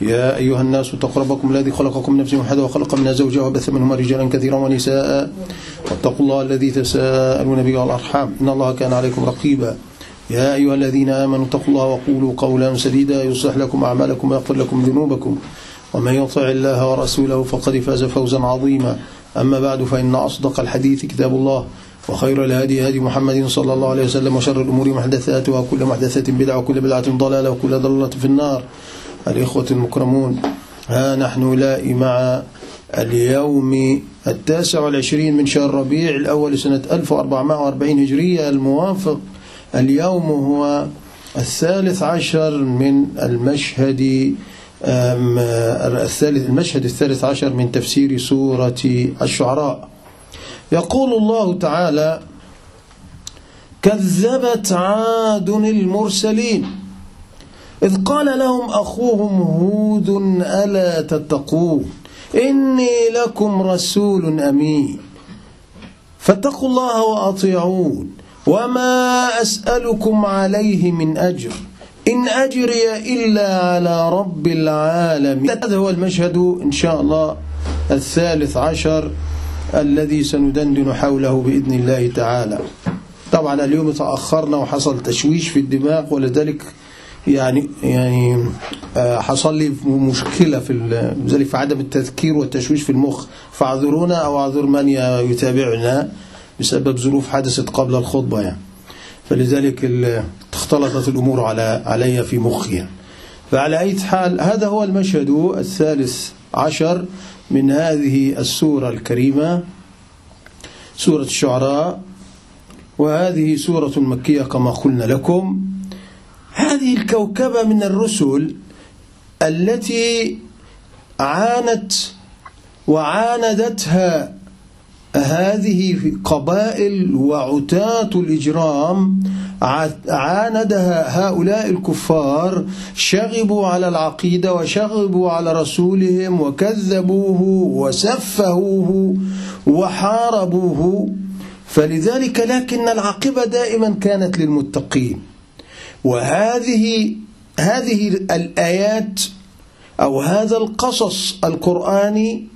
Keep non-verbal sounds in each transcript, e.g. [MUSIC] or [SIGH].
يا أيها الناس اتقوا ربكم الذي خلقكم نفس واحدة وخلق منها زوجها وبث منهما رجالا كثيرا ونساء. واتقوا الله الذي تساءلون به والأرحام. إن الله كان عليكم رقيبا. يا أيها الذين آمنوا اتقوا الله وقولوا قولا سديدا يصلح لكم أعمالكم ويغفر لكم ذنوبكم. ومن يطع الله ورسوله فقد فاز فوزا عظيما. أما بعد فإن أصدق الحديث كتاب الله وخير الهدي هدي محمد صلى الله عليه وسلم وشر الأمور محدثاتها وكل محدثة بدعة وكل بدعة ضلالة وكل ضلالة في النار. الإخوة المكرمون. ها نحن لائي مع اليوم التاسع والعشرين من شهر ربيع الأول سنة 1440 هجرية الموافق. اليوم هو الثالث عشر من المشهد الثالث المشهد الثالث عشر من تفسير سورة الشعراء. يقول الله تعالى كذبت عاد المرسلين. إذ قال لهم أخوهم هود ألا تتقون؟ إني لكم رسول أمين. فاتقوا الله وأطيعون. وما أسألكم عليه من أجر. إن أجري إلا على رب العالمين. هذا هو المشهد إن شاء الله الثالث عشر الذي سندندن حوله بإذن الله تعالى. طبعا اليوم تأخرنا وحصل تشويش في الدماغ ولذلك يعني يعني حصل لي مشكلة في ذلك في عدم التذكير والتشويش في المخ. فاعذرونا أو أعذر من يتابعنا بسبب ظروف حدثت قبل الخطبة يعني. فلذلك اختلطت الأمور على علي في مخي فعلى أي حال هذا هو المشهد الثالث عشر من هذه السورة الكريمة سورة الشعراء. وهذه سورة مكية كما قلنا لكم. هذه الكوكبة من الرسل التي عانت وعاندتها هذه قبائل وعتاة الإجرام عاندها هؤلاء الكفار شغبوا على العقيدة وشغبوا على رسولهم وكذبوه وسفهوه وحاربوه. فلذلك لكن العاقبة دائما كانت للمتقين. وهذه هذه الآيات أو هذا القصص القرآني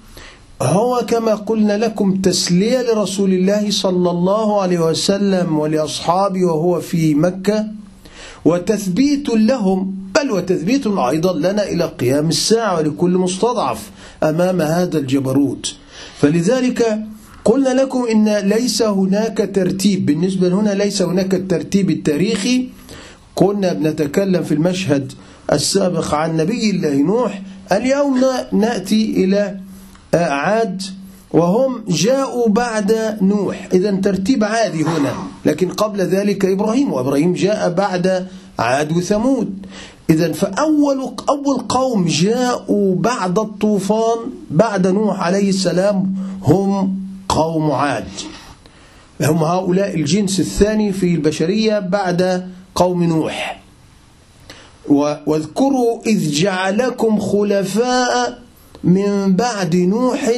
هو كما قلنا لكم تسلية لرسول الله صلى الله عليه وسلم ولأصحابه وهو في مكة وتثبيت لهم بل وتثبيت أيضا لنا إلى قيام الساعة ولكل مستضعف أمام هذا الجبروت. فلذلك قلنا لكم إن ليس هناك ترتيب بالنسبة هنا ليس هناك الترتيب التاريخي كنا بنتكلم في المشهد السابق عن نبي الله نوح. اليوم نأتي إلى عاد وهم جاءوا بعد نوح. إذا ترتيب عادي هنا. لكن قبل ذلك إبراهيم وإبراهيم جاء بعد عاد وثمود. إذا فأول أول قوم جاءوا بعد الطوفان بعد نوح عليه السلام هم قوم عاد. هم هؤلاء الجنس الثاني في البشرية بعد قوم نوح. واذكروا إذ جعلكم خلفاء من بعد نوح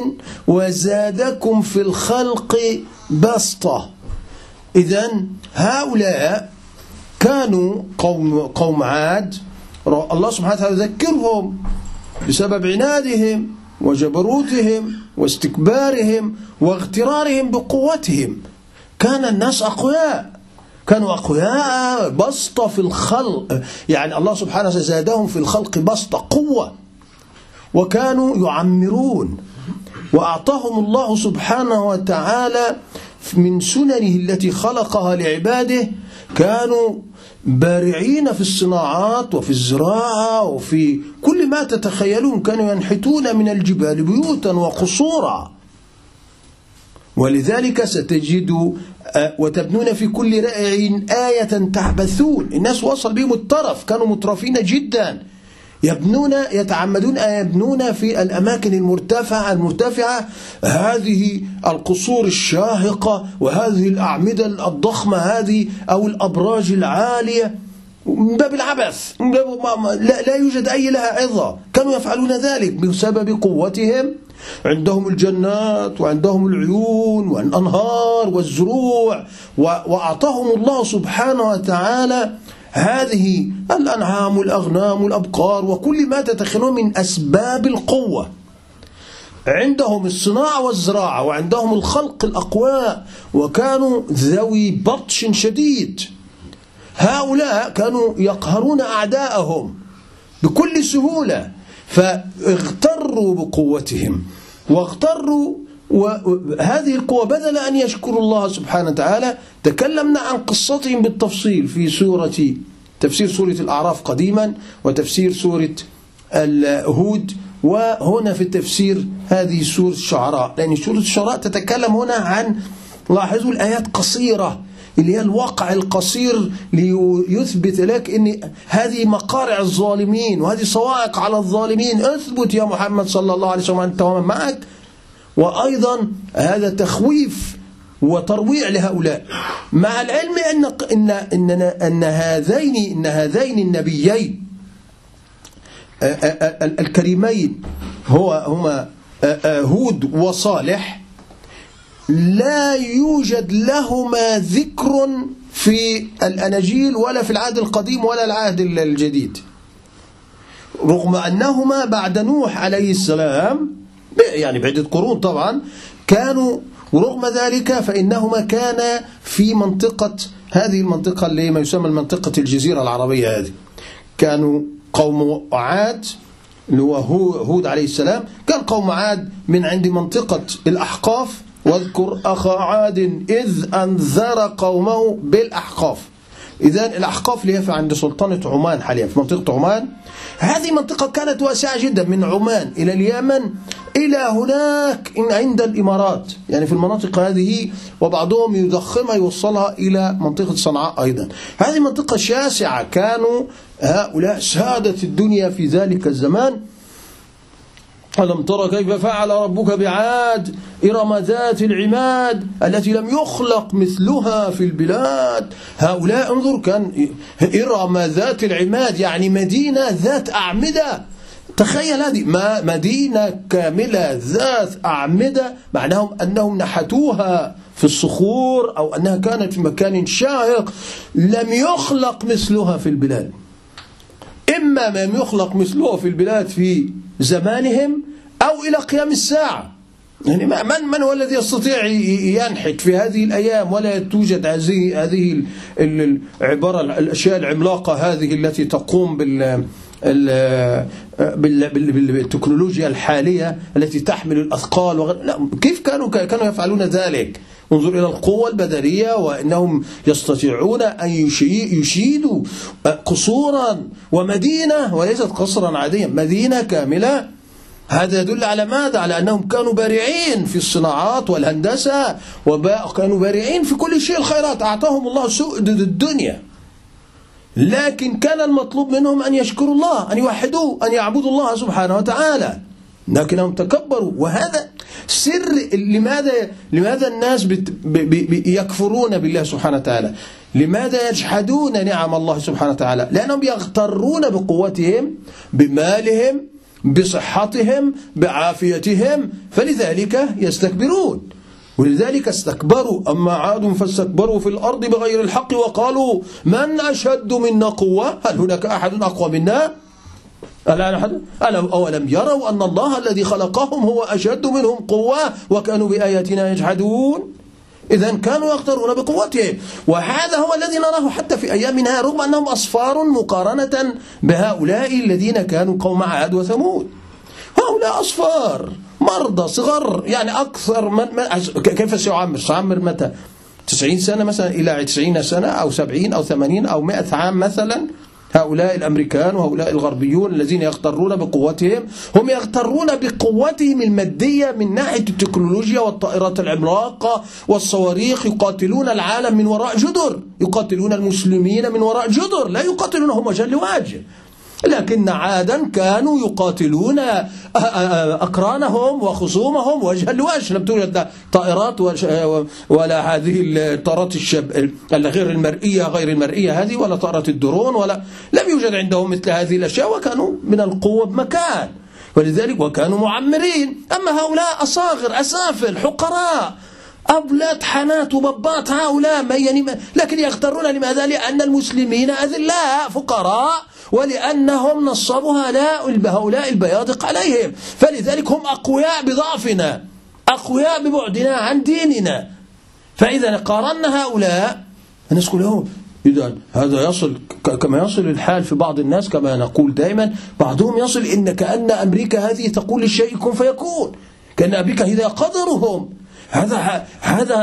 وزادكم في الخلق بسطة. إذا هؤلاء كانوا قوم, قوم عاد. الله سبحانه وتعالى ذكرهم بسبب عنادهم وجبروتهم واستكبارهم واغترارهم بقوتهم. كان الناس أقوياء. كانوا أقوياء بسطة في الخلق. يعني الله سبحانه وتعالى زادهم في الخلق بسطة قوة. وكانوا يعمرون. وأعطاهم الله سبحانه وتعالى من سننه التي خلقها لعباده. كانوا بارعين في الصناعات وفي الزراعة وفي كل ما تتخيلون. كانوا ينحتون من الجبال بيوتا وقصورا. ولذلك ستجد وتبنون في كل رائع آية تعبثون الناس وصل بهم الترف كانوا مترفين جدا. يبنون يتعمدون أن يبنون في الأماكن المرتفعة المرتفعة. هذه القصور الشاهقة وهذه الأعمدة الضخمة هذه أو الأبراج العالية. من باب العبث من باب لا, لا يوجد أي لها عظة كانوا يفعلون ذلك بسبب قوتهم. عندهم الجنات وعندهم العيون والأنهار والزروع وأعطاهم الله سبحانه وتعالى هذه الأنعام والأغنام والأبقار وكل ما تتخيلون من أسباب القوة. عندهم الصناعة والزراعة وعندهم الخلق الأقواء وكانوا ذوي بطش شديد. هؤلاء كانوا يقهرون أعداءهم بكل سهولة. فاغتروا بقوتهم واغتروا وهذه القوة بدل أن يشكروا الله سبحانه وتعالى تكلمنا عن قصتهم بالتفصيل في سورة تفسير سورة الأعراف قديما وتفسير سورة الهود وهنا في التفسير هذه سورة الشعراء. لأن سورة الشعراء تتكلم هنا عن لاحظوا الآيات قصيرة اللي هي الواقع القصير ليثبت لك إن هذه مقارع الظالمين وهذه صواعق على الظالمين. اثبت يا محمد صلى الله عليه وسلم انت ومن معك. وأيضا هذا تخويف وترويع لهؤلاء. مع العلم أن ان ان, أن هذين إن هذين النبيين الكريمين هو هما هود وصالح لا يوجد لهما ذكر في الأناجيل ولا في العهد القديم ولا العهد الجديد. رغم أنهما بعد نوح عليه السلام يعني بعدة قرون طبعا كانوا ورغم ذلك فإنهما كانا في منطقة هذه المنطقة اللي ما يسمى منطقة الجزيرة العربية هذه. كانوا قوم عاد اللي هو هود عليه السلام. كان قوم عاد من عند منطقة الأحقاف. واذكر أخا عاد إذ أنذر قومه بالأحقاف. إذا الأحقاف اللي هي عند سلطنة عمان حاليا في منطقة عمان. هذه منطقة كانت واسعة جدا من عمان إلى اليمن إلى هناك عند الإمارات. يعني في المناطق هذه وبعضهم يضخمها يوصلها إلى منطقة صنعاء أيضا. هذه منطقة شاسعة كانوا هؤلاء سادة الدنيا في ذلك الزمان. ألم ترى كيف فعل ربك بعاد إرم ذات العماد التي لم يخلق مثلها في البلاد؟ هؤلاء انظر كان إرم ذات العماد يعني مدينة ذات أعمدة. تخيل هذه ما مدينة كاملة ذات أعمدة معناهم أنهم نحتوها في الصخور أو أنها كانت في مكان شاهق لم يخلق مثلها في البلاد. إما لم يخلق مثلها في البلاد في زمانهم أو إلى قيام الساعة. يعني من من هو الذي يستطيع ينحت في هذه الأيام ولا توجد هذه هذه العبارة الأشياء العملاقة هذه التي تقوم بال بالتكنولوجيا الحالية التي تحمل الأثقال وغير لا كيف كانوا كانوا يفعلون ذلك؟ انظر إلى القوة البدنية وأنهم يستطيعون أن يشيدوا قصورا ومدينة وليست قصرا عاديا مدينة كاملة. هذا يدل على ماذا؟ على أنهم كانوا بارعين في الصناعات والهندسة وكانوا بارعين في كل شيء الخيرات. أعطاهم الله سؤدد الدنيا. لكن كان المطلوب منهم أن يشكروا الله أن يوحدوه أن يعبدوا الله سبحانه وتعالى. لكنهم تكبروا. وهذا سر لماذا لماذا الناس يكفرون بالله سبحانه وتعالى؟ لماذا يجحدون نعم الله سبحانه وتعالى؟ لأنهم يغترون بقوتهم بمالهم بصحتهم بعافيتهم فلذلك يستكبرون. ولذلك استكبروا. أما عاد فاستكبروا في الأرض بغير الحق وقالوا من أشد منا قوة؟ هل هناك أحد أقوى منا؟ ألا أولم يروا أن الله الذي خلقهم هو أشد منهم قوة وكانوا بآياتنا يجحدون؟ إذا كانوا يقترون بقوتهم وهذا هو الذي نراه حتى في أيامنا رغم أنهم أصفار مقارنة بهؤلاء الذين كانوا قوم عاد وثمود. هؤلاء أصفار مرضى صغر يعني أكثر من, من كيف سيعمر؟ سيعمر متى؟ 90 سنة مثلا إلى 90 سنة أو 70 أو 80 أو 100 عام مثلا. هؤلاء الأمريكان وهؤلاء الغربيون الذين يغترون بقوتهم هم يغترون بقوتهم المادية من ناحية التكنولوجيا والطائرات العملاقة والصواريخ يقاتلون العالم من وراء جدر يقاتلون المسلمين من وراء جدر لا يقاتلونهم وجه لوجه. لكن عادا كانوا يقاتلون أقرانهم وخصومهم وجها لوجه لم توجد طائرات ولا هذه الطائرات الشب غير المرئية غير المرئية هذه ولا طائرات الدرون ولا لم يوجد عندهم مثل هذه الأشياء وكانوا من القوة بمكان. ولذلك وكانوا معمرين. أما هؤلاء أصاغر أسافل حقراء. أولاد حنات وببات هؤلاء يعني لكن يغترون لماذا؟ لأن المسلمين أذلاء فقراء ولأنهم نصبوا هؤلاء البيادق عليهم. فلذلك هم أقوياء بضعفنا أقوياء ببعدنا عن ديننا. فإذا قارنا هؤلاء الناس كلهم إذا هذا يصل كما يصل الحال في بعض الناس كما نقول دائما بعضهم يصل إن كأن أمريكا هذه تقول للشيء كن فيكون. كأن أمريكا هي قدرهم. هذا هذا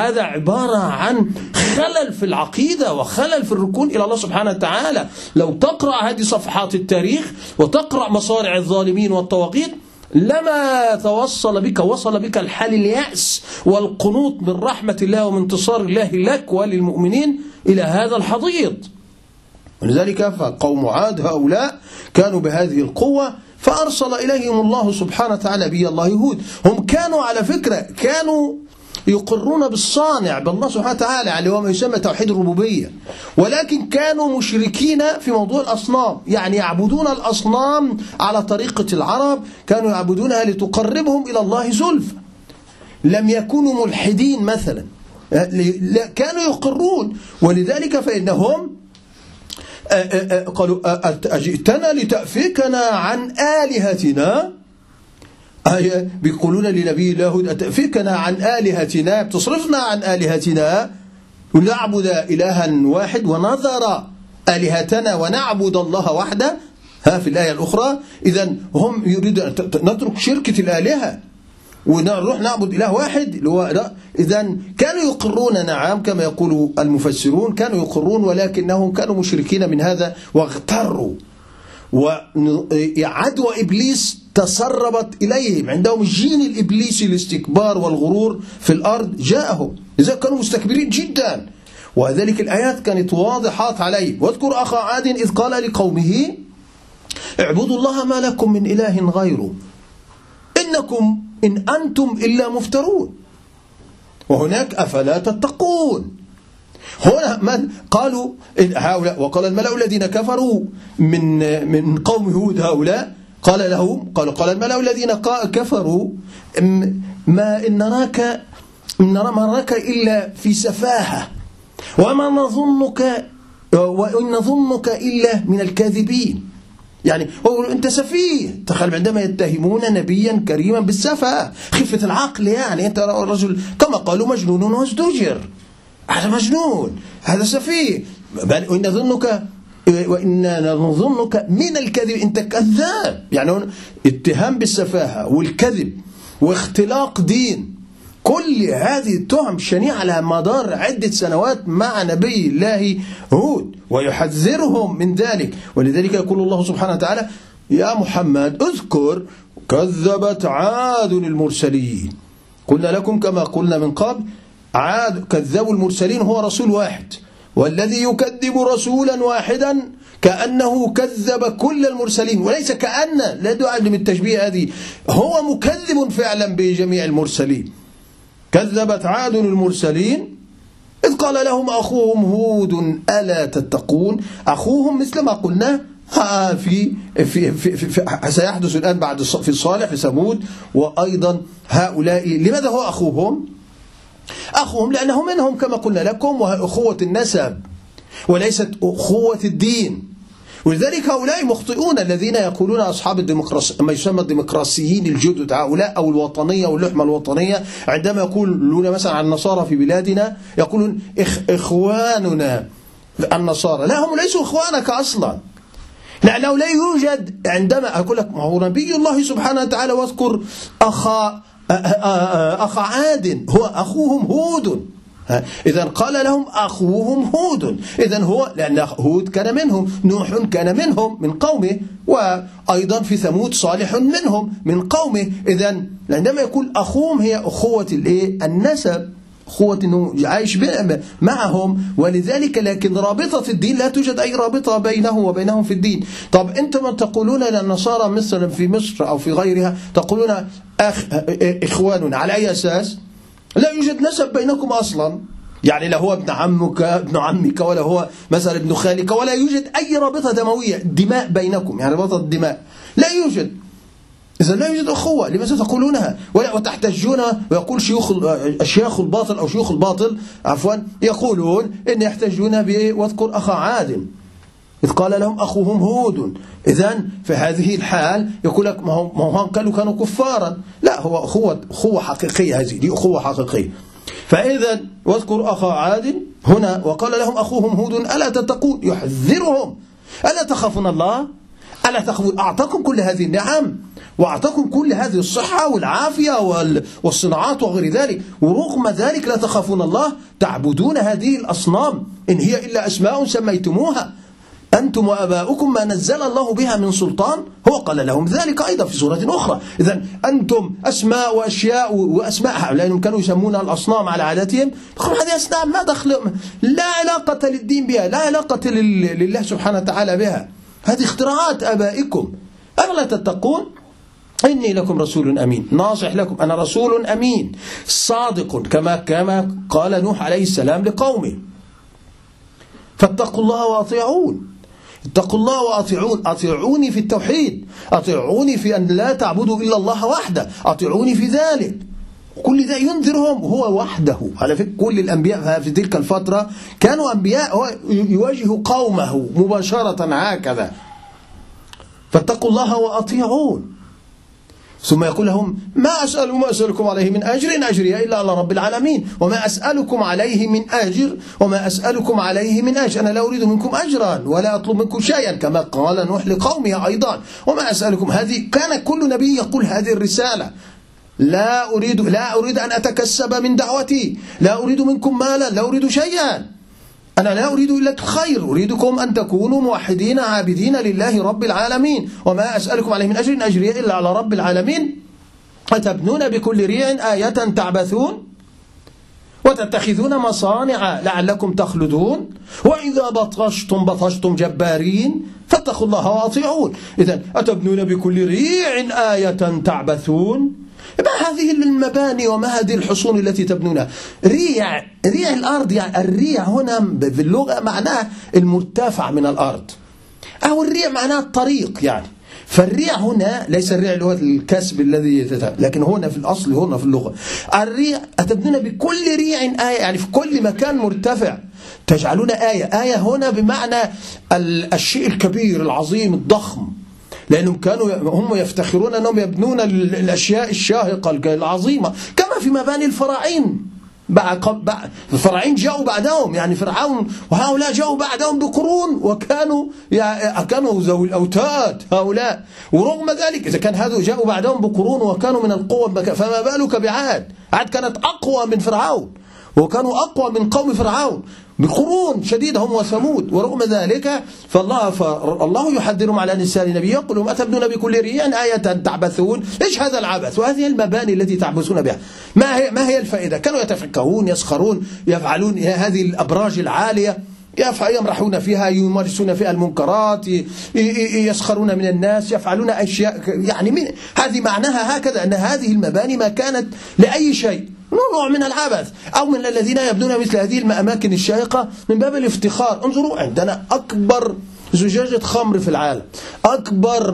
هذا عبارة عن خلل في العقيدة وخلل في الركون إلى الله سبحانه وتعالى. لو تقرأ هذه صفحات التاريخ وتقرأ مصارع الظالمين والطواغيت لما توصل بك وصل بك الحال اليأس والقنوط من رحمة الله ومن انتصار الله لك وللمؤمنين إلى هذا الحضيض. ولذلك فقوم عاد هؤلاء كانوا بهذه القوة فأرسل إليهم الله سبحانه وتعالى بي الله يهود. هم كانوا على فكرة كانوا يقرون بالصانع بالله سبحانه وتعالى اللي هو ما يسمى توحيد الربوبية. ولكن كانوا مشركين في موضوع الأصنام. يعني يعبدون الأصنام على طريقة العرب كانوا يعبدونها لتقربهم إلى الله زلفى. لم يكونوا ملحدين مثلا. كانوا يقرون. ولذلك فإنهم قالوا أجئتنا لتأفكنا عن آلهتنا؟ آية بيقولون لنبي الله أتأفكنا عن آلهتنا؟ بتصرفنا عن آلهتنا؟ ونعبد إلها واحد ونظر آلهتنا ونعبد الله وحده؟ ها في الآية الأخرى إذا هم يريدون نترك شركة الآلهة. ونروح نعبد إله واحد اللي هو إذا كانوا يقرون نعم كما يقول المفسرون كانوا يقرون ولكنهم كانوا مشركين من هذا واغتروا. وعدوى إبليس تسربت إليهم. عندهم الجين الإبليسي الاستكبار والغرور في الأرض جاءهم. لذلك كانوا مستكبرين جدا. وذلك الآيات كانت واضحات عليه. واذكر أخا عاد إذ قال لقومه اعبدوا الله ما لكم من إله غيره. إنكم إن أنتم إلا مفترون. وهناك أفلا تتقون. هنا من قالوا هؤلاء وقال الملأ الذين كفروا من من قوم هود هؤلاء قال لهم قال قال الملأ الذين كفروا ما إن نراك ما نراك إلا في سفاهة. وما نظنك وإن نظنك إلا من الكاذبين. يعني أنت سفيه. تخيل عندما يتهمون نبيا كريما بالسفة خفة العقل يعني. أنت رجل كما قالوا مجنون وازدجر هذا مجنون. هذا سفيه. بل وإن نظنك وإنا نظنك من الكذب. أنت كذاب. يعني اتهام بالسفاهة والكذب واختلاق دين. كل هذه التهم شنيعة على مدار عدة سنوات مع نبي الله هود ويحذرهم من ذلك. ولذلك يقول الله سبحانه وتعالى يا محمد اذكر كذبت عاد المرسلين قلنا لكم كما قلنا من قبل عاد كذبوا المرسلين هو رسول واحد. والذي يكذب رسولا واحدا كأنه كذب كل المرسلين وليس كأن لا دعاء من التشبيه هذه. هو مكذب فعلا بجميع المرسلين. كذبت عاد المرسلين إذ قال لهم أخوهم هود ألا تتقون؟ أخوهم مثل ما قلنا في, في, في, في, في سيحدث الآن بعد في صالح في ثمود وأيضا هؤلاء لماذا هو أخوهم؟ أخوهم لأنه منهم كما قلنا لكم وأخوة النسب وليست أخوة الدين. ولذلك هؤلاء مخطئون الذين يقولون أصحاب الديمقراسي ما يسمى الديمقراسيين الجدد هؤلاء أو الوطنية واللحمة الوطنية عندما يقولون مثلا عن النصارى في بلادنا يقولون إخ إخواننا النصارى. لا هم ليسوا إخوانك أصلا. لأنه لا يوجد عندما أقول لك ما هو نبي الله سبحانه وتعالى واذكر أخا أخا عاد هو أخوهم هود. إذا قال لهم أخوهم هود. إذا هو لأن هود كان منهم نوح كان منهم من قومه وأيضا في ثمود صالح منهم من قومه. إذا عندما يقول أخوهم هي أخوة النسب أخوة أنه عايش معهم. ولذلك لكن رابطة الدين لا توجد أي رابطة بينه وبينهم في الدين. طب أنتم تقولون للنصارى مثلا في مصر أو في غيرها تقولون أخ إخواننا على أي أساس؟ لا يوجد نسب بينكم أصلا. يعني لا هو ابن عمك ابن عمك ولا هو مثلا ابن خالك ولا يوجد أي رابطة دموية دماء بينكم يعني رابطة الدماء لا يوجد. إذا لا يوجد أخوة. لماذا تقولونها؟ وتحتجون ويقول شيوخ الشيخ الباطل أو شيوخ الباطل عفوا يقولون إن يحتجون واذكر أخا عاد إذ قال لهم أخوهم هود. إذا في هذه الحال يقول لك ما هم قالوا كانوا كفارا. لا هو أخوة أخوة حقيقية هذه دي أخوة حقيقية. فإذا واذكر أخا عاد هنا وقال لهم أخوهم هود ألا تتقون؟ يحذرهم. ألا تخافون الله؟ ألا تخافون؟ أعطاكم كل هذه النعم وأعطاكم كل هذه الصحة والعافية والصناعات وغير ذلك. ورغم ذلك لا تخافون الله. تعبدون هذه الأصنام. إن هي إلا أسماء سميتموها. أنتم وأباؤكم ما نزل الله بها من سلطان؟ هو قال لهم ذلك أيضا في سورة أخرى. إذا أنتم أسماء وأشياء وأسماء لأنهم كانوا يسمون الأصنام على عادتهم يقولون هذه أصنام ما دخل لا علاقة للدين بها لا علاقة لله سبحانه وتعالى بها. هذه اختراعات أبائكم. أفلا تتقون؟ إني لكم رسول أمين. ناصح لكم. أنا رسول أمين. صادق كما كما قال نوح عليه السلام لقومه. فاتقوا الله وأطيعون. اتقوا الله وأطيعون أطيعوني في التوحيد أطيعوني في أن لا تعبدوا إلا الله وحده أطيعوني في ذلك. كل ده ينذرهم هو وحده. على فكرة كل الأنبياء في تلك الفترة كانوا أنبياء يواجه قومه مباشرة هكذا. فاتقوا الله وأطيعون. ثم يقول لهم ما أسأل ما أسألكم عليه من أجر؟ إن أجري إلا على رب العالمين. وما أسألكم عليه من أجر؟ وما أسألكم عليه من أجر. أنا لا أريد منكم أجرا ولا أطلب منكم شيئا كما قال نوح لقومه أيضا. وما أسألكم هذه كان كل نبي يقول هذه الرسالة. لا أريد لا أريد أن أتكسب من دعوتي. لا أريد منكم مالا لا أريد شيئا. أنا لا أريد إلا الخير أريدكم أن تكونوا موحدين عابدين لله رب العالمين. وما أسألكم عليه من أجر أجري إلا على رب العالمين. أتبنون بكل ريع آية تعبثون؟ وتتخذون مصانع لعلكم تخلدون؟ وإذا بطشتم بطشتم جبارين فاتقوا الله وأطيعون. إذا أتبنون بكل ريع آية تعبثون؟ ما هذه المباني وما هذه الحصون التي تبنونها. ريع ريع الأرض يعني الريع هنا في اللغة معناه المرتفع من الأرض. أو الريع معناه الطريق يعني. فالريع هنا ليس الريع اللي هو الكسب الذي لكن هنا في الأصل هنا في اللغة. الريع أتبنون بكل ريع آية يعني في كل مكان مرتفع. تجعلون آية. آية هنا بمعنى الشيء الكبير العظيم الضخم. لأنهم كانوا هم يفتخرون أنهم يبنون الأشياء الشاهقة العظيمة كما في مباني الفراعين. الفراعين جاءوا بعدهم يعني فرعون وهؤلاء جاءوا بعدهم بقرون وكانوا يعني كانوا ذوي الأوتاد هؤلاء. ورغم ذلك إذا كان هذا جاءوا بعدهم بقرون وكانوا من القوة فما بالك بعاد؟ عاد كانت أقوى من فرعون وكانوا أقوى من قوم فرعون. بقرون شديدة هم وثمود ورغم ذلك فالله فالله يحذرهم على لسان نبيه يقول لهم أتبنون بكل ريع آية تعبثون؟ إيش هذا العبث؟ وهذه المباني التي تعبثون بها. ما هي ما هي الفائدة؟ كانوا يتفكهون يسخرون يفعلون هذه الأبراج العالية يمرحون فيها يمارسون فيها المنكرات يسخرون من الناس يفعلون أشياء يعني من هذه معناها هكذا أن هذه المباني ما كانت لأي شيء. نوع من العبث أو من الذين يبنون مثل هذه الأماكن الشائقة من باب الافتخار. انظروا عندنا أكبر زجاجة خمر في العالم أكبر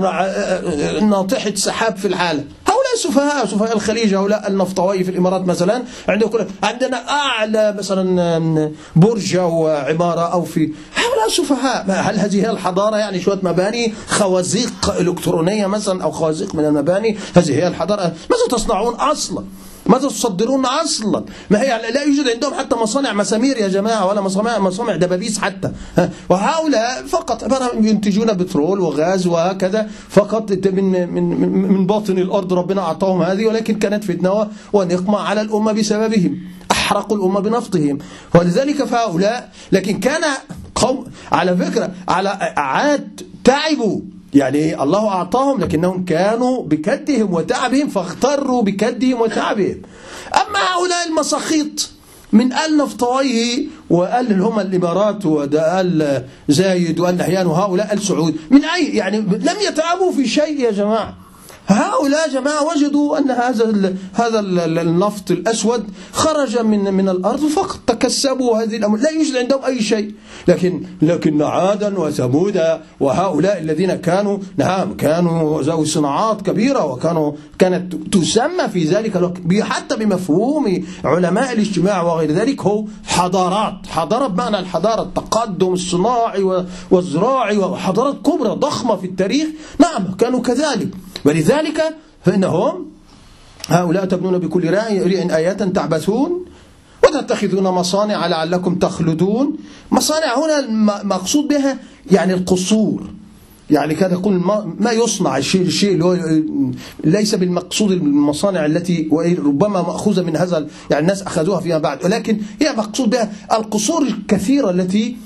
ناطحة سحاب في العالم. هؤلاء سفهاء سفهاء الخليج هؤلاء النفطوي في الإمارات مثلا عندنا عندنا أعلى مثلا برج أو عمارة أو في هؤلاء سفهاء. هل هذه الحضارة يعني شوية مباني خوازيق إلكترونية مثلا أو خوازيق من المباني؟ هذه هي الحضارة. ماذا تصنعون أصلا؟ ماذا تصدرون أصلا؟ ما هي لا يوجد عندهم حتى مصانع مسامير يا جماعة ولا مصانع مصانع دبابيس حتى. وهؤلاء فقط عبارة ينتجون بترول وغاز وهكذا فقط من من من باطن الأرض ربنا أعطاهم هذه ولكن كانت فتنة ونقمة على الأمة بسببهم أحرقوا الأمة بنفطهم. ولذلك فهؤلاء لكن كان قوم على فكرة على عاد تعبوا. يعني الله أعطاهم لكنهم كانوا بكدهم وتعبهم فاغتروا بكدهم وتعبهم. أما هؤلاء المساخيط من آل نفطويه وآل اللي هم الإمارات وده آل زايد وآل نحيان وهؤلاء آل سعود من أي يعني لم يتعبوا في شيء يا جماعة؟ هؤلاء جماعة وجدوا أن هذا هذا النفط الأسود خرج من من الأرض فقط تكسبوا هذه الأمور لا يوجد عندهم أي شيء. لكن لكن عادا وثمود وهؤلاء الذين كانوا نعم كانوا ذوي صناعات كبيرة وكانوا كانت تسمى في ذلك حتى بمفهوم علماء الاجتماع وغير ذلك هو حضارات. حضارة بمعنى الحضارة التقدم الصناعي والزراعي وحضارات كبرى ضخمة في التاريخ. نعم كانوا كذلك. ولذلك فإنهم هؤلاء تبنون بكل رأي آيات تعبثون وتتخذون مصانع لعلكم تخلدون. مصانع هنا المقصود بها يعني القصور. يعني كان يقول ما يصنع الشيء الشيء اللي هو ليس بالمقصود المصانع التي ربما مأخوذة من هذا يعني الناس أخذوها فيما بعد. ولكن هي مقصود بها القصور الكثيرة التي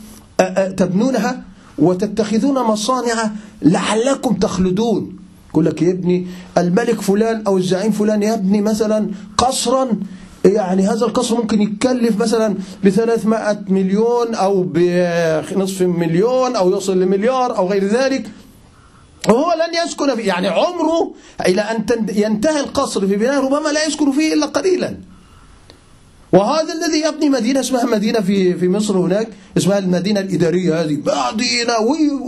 تبنونها وتتخذون مصانع لعلكم تخلدون. يقول لك يبني الملك فلان أو الزعيم فلان يبني مثلا قصرا يعني هذا القصر ممكن يتكلف مثلا ب 300 مليون أو بنصف مليون أو يصل لمليار أو غير ذلك. وهو لن يسكن فيه يعني عمره إلى أن ينتهي القصر في بناء ربما لا يسكن فيه إلا قليلا. وهذا الذي يبني مدينة اسمها مدينة في في مصر هناك اسمها المدينة الإدارية هذه. مدينة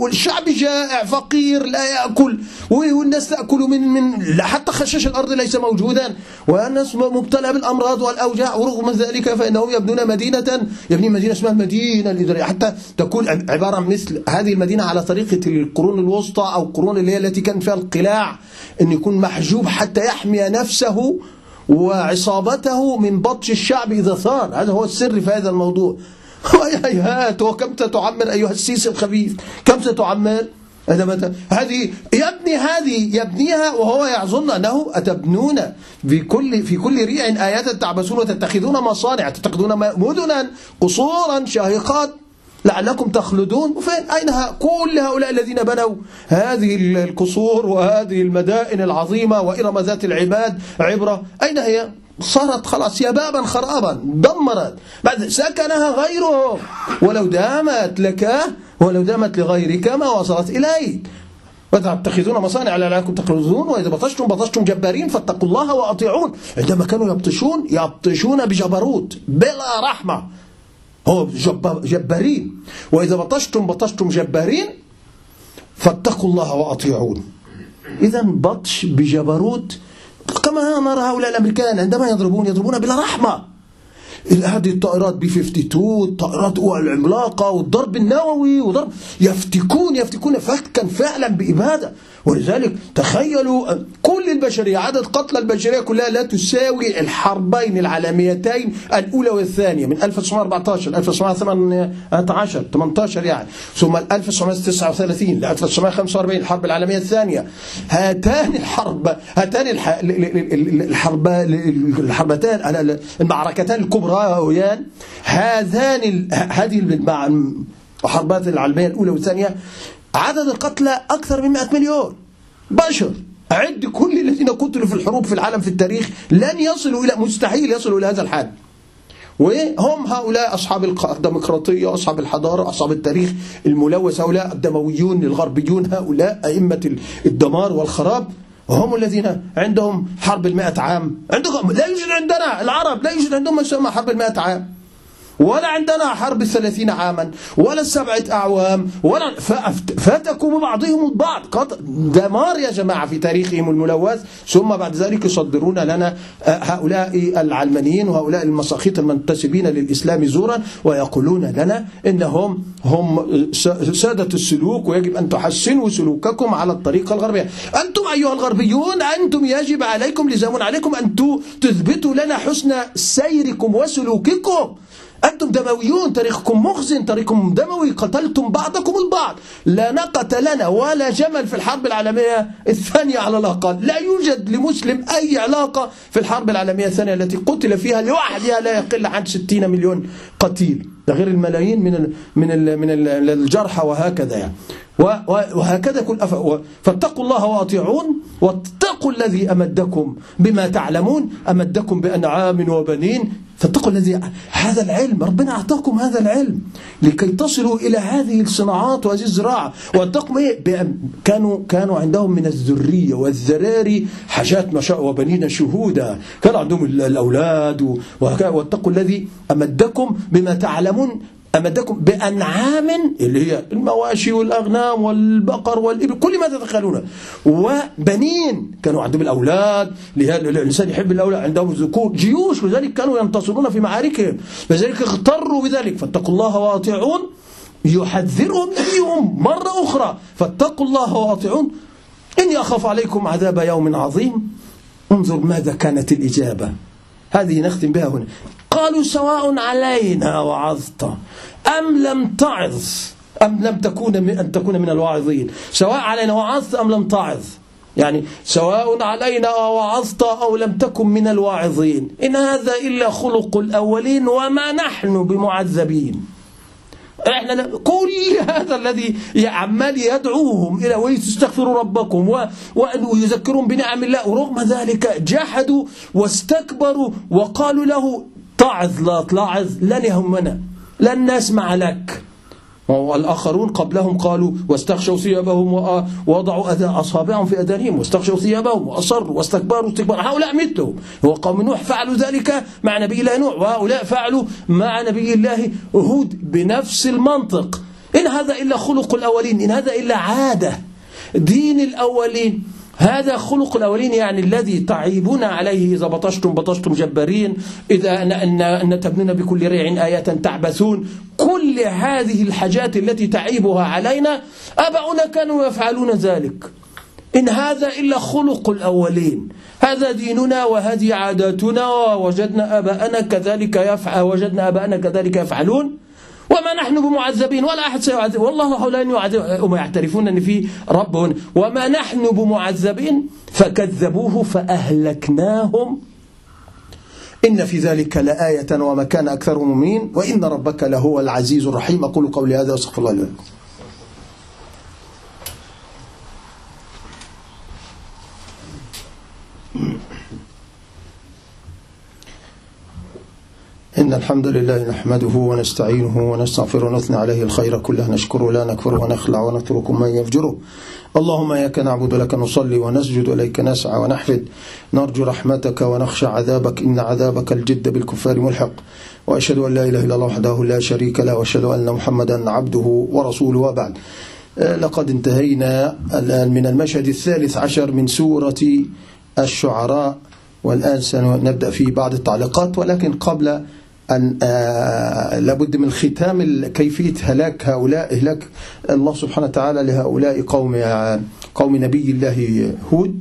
والشعب جائع فقير لا يأكل. والناس تأكل من من حتى خشاش الأرض ليس موجودا. والناس مبتلى بالأمراض والأوجاع. ورغم ذلك فإنهم يبنون مدينة يبني مدينة اسمها المدينة الإدارية. حتى تكون عبارة مثل هذه المدينة على طريقة القرون الوسطى أو القرون اللي هي التي كان فيها القلاع أن يكون محجوب حتى يحمي نفسه وعصابته من بطش الشعب إذا ثار. هذا هو السر في هذا الموضوع. [LAUGHS] هيهات وكم ستعمر أيها السيسي الخبيث؟ كم ستعمر؟ هذه يبني هذه يبنيها وهو يظن أنه أتبنون في كل في كل ريع آيات تعبسون وتتخذون مصانع. تتخذون مدنا قصورا شاهقات؟ لعلكم تخلدون. وفين؟ أين كل هؤلاء الذين بنوا هذه القصور وهذه المدائن العظيمة وإرم ذات العباد عبرة. أين هي؟ صارت خلاص يبابا خرابا دمرت. بعد سكنها غيره ولو دامت لك ولو دامت لغيرك ما وصلت إليك. وتتخذون مصانع لعلكم تخلدون. وإذا بطشتم بطشتم جبارين فاتقوا الله وأطيعون. عندما كانوا يبطشون يبطشون بجبروت بلا رحمة. هو جبارين. وإذا بطشتم بطشتم جبارين فاتقوا الله وأطيعون. إذا بطش بجبروت كما نرى هؤلاء الأمريكان عندما يضربون يضربون بلا رحمة. هذه الطائرات بي 52 الطائرات العملاقة والضرب النووي وضرب يفتكون يفتكون فتكا فعلا بإبادة. ولذلك تخيلوا كل البشرية عدد قتلى البشرية كلها لا تساوي الحربين العالميتين الأولى والثانية من 1914 1918 18 يعني. ثم 1939 ل 1945 الحرب العالمية الثانية. هاتان الحرب هاتان الحرب الحربتان المعركتان الكبرى هذان هذه الحربات العالمية الأولى والثانية عدد القتلى أكثر من 100 مليون. بشر. عد كل الذين قتلوا في الحروب في العالم في التاريخ لن يصلوا إلى مستحيل يصلوا إلى هذا الحد وهم هؤلاء أصحاب الديمقراطية أصحاب الحضارة أصحاب التاريخ الملوث هؤلاء الدمويون الغربيون هؤلاء أئمة الدمار والخراب. وهم الذين عندهم حرب المائة عام. عندهم لا يوجد عندنا العرب لا يوجد عندهم ما يسمى حرب المائة عام. ولا عندنا حرب الثلاثين عاما ولا السبعة أعوام ولا فاتكوا بعضهم البعض. دمار يا جماعة في تاريخهم الملوث ثم بعد ذلك يصدرون لنا آه، هؤلاء العلمانيين وهؤلاء المساخيط المنتسبين للإسلام زورا ويقولون لنا إنهم هم سادة السلوك ويجب أن تحسنوا سلوككم على الطريقة الغربية. أنتم أيها الغربيون أنتم يجب عليكم لزام عليكم أن تثبتوا لنا حسن سيركم وسلوككم. أنتم دمويون تاريخكم مخزن تاريخكم دموي قتلتم بعضكم البعض. لا ناقة لنا ولا جمل في الحرب العالمية الثانية على الأقل. لا يوجد لمسلم أي علاقة في الحرب العالمية الثانية التي قتل فيها لوحدها لا يقل عن 60 مليون قتيل. ده غير الملايين من من من الجرحى وهكذا يعني. وهكذا كل فاتقوا الله واطيعون واتقوا الذي أمدكم بما تعلمون أمدكم بأنعام وبنين. فاتقوا الذي هذا العلم ربنا أعطاكم هذا العلم لكي تصلوا إلى هذه الصناعات وهذه الزراعة. واتقوا إيه؟ كانوا كانوا عندهم من الذرية والذراري حاجات ما شاء وبنين شهودا. كان عندهم الأولاد واتقوا الذي أمدكم بما تعلمون. أمدكم بأنعام اللي هي المواشي والأغنام والبقر والإبل كل ما تتخيلونه وبنين كانوا عندهم الأولاد الإنسان يحب الأولاد عندهم ذكور جيوش لذلك كانوا ينتصرون في معاركهم. لذلك اغتروا بذلك. فاتقوا الله واطيعون يحذرهم نبيهم مرة أخرى. فاتقوا الله واطيعون. إني أخاف عليكم عذاب يوم عظيم. انظر ماذا كانت الإجابة. هذه نختم بها هنا. قالوا سواء علينا وعظت أم لم تعظ أم لم تكون من أن تكون من الواعظين. سواء علينا وعظت أم لم تعظ. يعني سواء علينا وعظت أو لم تكن من الواعظين. إن هذا إلا خلق الأولين وما نحن بمعذبين. إحنا كل هذا الذي عمال يدعوهم إلى ويستغفروا ربكم ويذكرهم بنعم الله. ورغم ذلك جحدوا واستكبروا وقالوا له تعظ لا تلاعظ لن يهمنا لن نسمع لك. والآخرون قبلهم قالوا واستغشوا ثيابهم ووضعوا أصابعهم في أذانهم واستغشوا ثيابهم وأصروا واستكبروا استكبارا هؤلاء مثلهم هو قوم نوح فعلوا ذلك مع نبي الله نوح وهؤلاء فعلوا مع نبي الله هود بنفس المنطق. إن هذا إلا خلق الأولين إن هذا إلا عادة. دين الأولين. هذا خلق الأولين يعني الذي تعيبون عليه إذا بطشتم بطشتم جبارين إذا أن, تبنون بكل ريع آية تعبثون. كل هذه الحاجات التي تعيبها علينا أبعنا كانوا يفعلون ذلك. إن هذا إلا خلق الأولين. هذا ديننا وهذه عاداتنا ووجدنا أباءنا كذلك يفعل وجدنا أباءنا كذلك يفعلون. وما نحن بمعذبين ولا أحد سيعذب. والله لا يعذب هم يعترفون أن في رب وما نحن بمعذبين فكذبوه فأهلكناهم. إن في ذلك لآية وما كان أكثرهم مؤمنين. وإن ربك لهو العزيز الرحيم. أقول قولي هذا وأستغفر الله لكم إن الحمد لله نحمده ونستعينه ونستغفره ونثني عليه الخير كله نشكره لا نكفره ونخلع ونترك من يفجره. اللهم إياك نعبد لك نصلي ونسجد إليك نسعى ونحفد نرجو رحمتك ونخشى عذابك إن عذابك الجد بالكفار ملحق. وأشهد أن لا إله إلا الله وحده لا شريك له وأشهد أن محمدا عبده ورسوله وبعد. لقد انتهينا الآن من المشهد الثالث عشر من سورة الشعراء. والآن سنبدأ في بعض التعليقات ولكن قبل أن آه لابد من ختام كيفية هلاك هؤلاء إهلاك الله سبحانه وتعالى لهؤلاء قوم قوم نبي الله هود.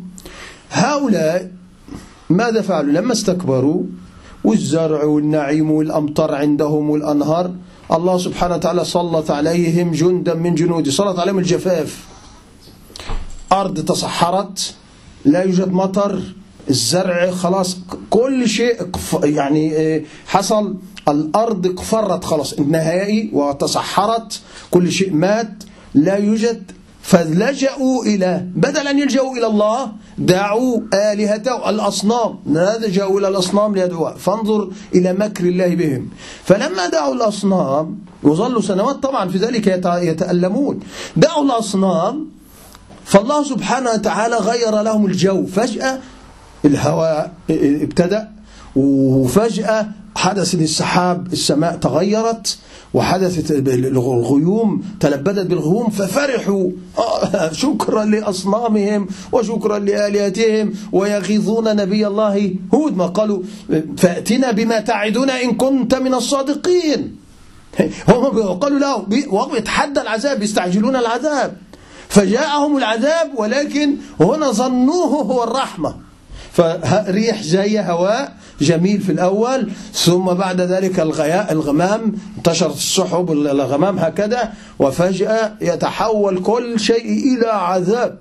هؤلاء ماذا فعلوا؟ لما استكبروا والزرع والنعيم والأمطار عندهم والأنهار الله سبحانه وتعالى سلط عليهم جندا من جنوده سلط عليهم الجفاف. أرض تصحرت لا يوجد مطر. الزرع خلاص كل شيء يعني آه، حصل الأرض اقفرت خلاص النهائي وتصحرت كل شيء مات لا يوجد فلجأوا إلى بدل أن يلجأوا إلى الله دعوا آلهته الأصنام لجأوا إلى الأصنام؟ ليدعوها فانظر إلى مكر الله بهم. فلما دعوا الأصنام وظلوا سنوات طبعا في ذلك يتألمون دعوا الأصنام فالله سبحانه وتعالى غير لهم الجو فجأة الهواء ابتدأ وفجأة حدث السحاب السماء تغيرت وحدثت الغيوم تلبدت بالغيوم ففرحوا. آه، شكرا لأصنامهم وشكرا لآلهتهم ويغيظون نبي الله هود ما قالوا فأتنا بما تعدنا إن كنت من الصادقين. هم قالوا له ويتحدى العذاب يستعجلون العذاب. فجاءهم العذاب ولكن هنا ظنوه هو الرحمة. فريح جاية هواء جميل في الأول ثم بعد ذلك الغياء الغمام انتشرت السحب الغمام هكذا وفجأة يتحول كل شيء إلى عذاب.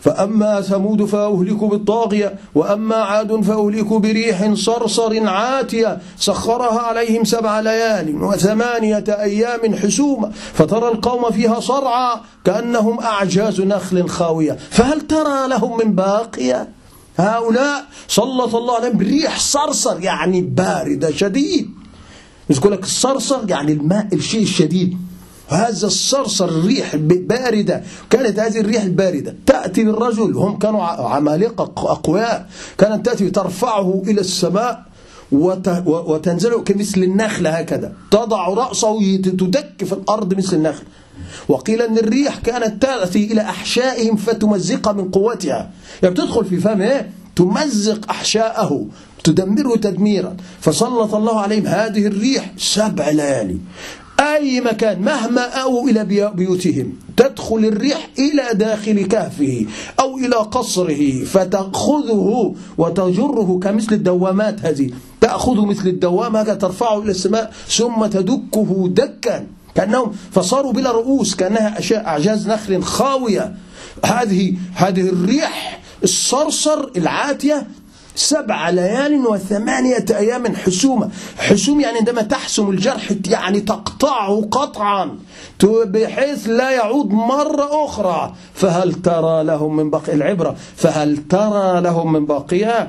فأما ثمود فأهلكوا بالطاغية وأما عاد فأهلكوا بريح صرصر عاتية سخرها عليهم سبع ليال وثمانية أيام حسوما فترى القوم فيها صرعى كأنهم أعجاز نخل خاوية. فهل ترى لهم من باقية؟ هؤلاء سلط الله عليهم بريح صرصر يعني باردة شديد. يقول لك الصرصر يعني الماء الشيء الشديد. هذا الصرصر الريح باردة. كانت هذه الريح الباردة. تأتي بالرجل هم كانوا عمالقة أقوياء. كانت تأتي ترفعه إلى السماء وتنزل كمثل النخلة هكذا. تضع رأسه تدك في الأرض مثل النخل. وقيل أن الريح كانت تأتي إلى أحشائهم فتمزق من قوتها. يعني تدخل في فمه تمزق أحشاءه تدمره تدميرا. فسلط الله عليهم هذه الريح سبع ليالي. أي مكان مهما أووا إلى بيوتهم. تدخل الريح إلى داخل كهفه أو إلى قصره فتأخذه وتجره كمثل الدوامات هذه. تأخذه مثل الدوام هذا ترفعه إلى السماء ثم تدكه دكا. كأنهم فصاروا بلا رؤوس كأنها أعجاز نخل خاوية. هذه هذه الريح الصرصر العاتية سبع ليال وثمانية أيام حسومة. حسوم يعني عندما تحسم الجرح يعني تقطعه قطعا بحيث لا يعود مرة أخرى. فهل ترى لهم من بقي العبرة فهل ترى لهم من باقية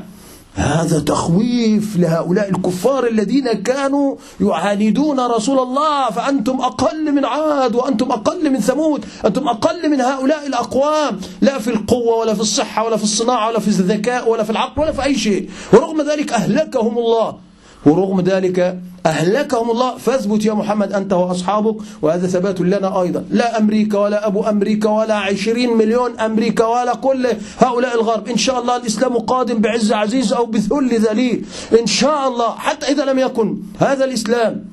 هذا تخويف لهؤلاء الكفار الذين كانوا يعاندون رسول الله. فأنتم أقل من عاد وأنتم أقل من ثمود. أنتم أقل من هؤلاء الأقوام. لا في القوة ولا في الصحة ولا في الصناعة ولا في الذكاء ولا في العقل ولا في أي شيء. ورغم ذلك أهلكهم الله. ورغم ذلك أهلكهم الله فاثبت يا محمد أنت وأصحابك وهذا ثبات لنا أيضا. لا أمريكا ولا أبو أمريكا ولا عشرين مليون أمريكا ولا كل هؤلاء الغرب. إن شاء الله الإسلام قادم بعز عزيز أو بذل ذليل. إن شاء الله حتى إذا لم يكن هذا الإسلام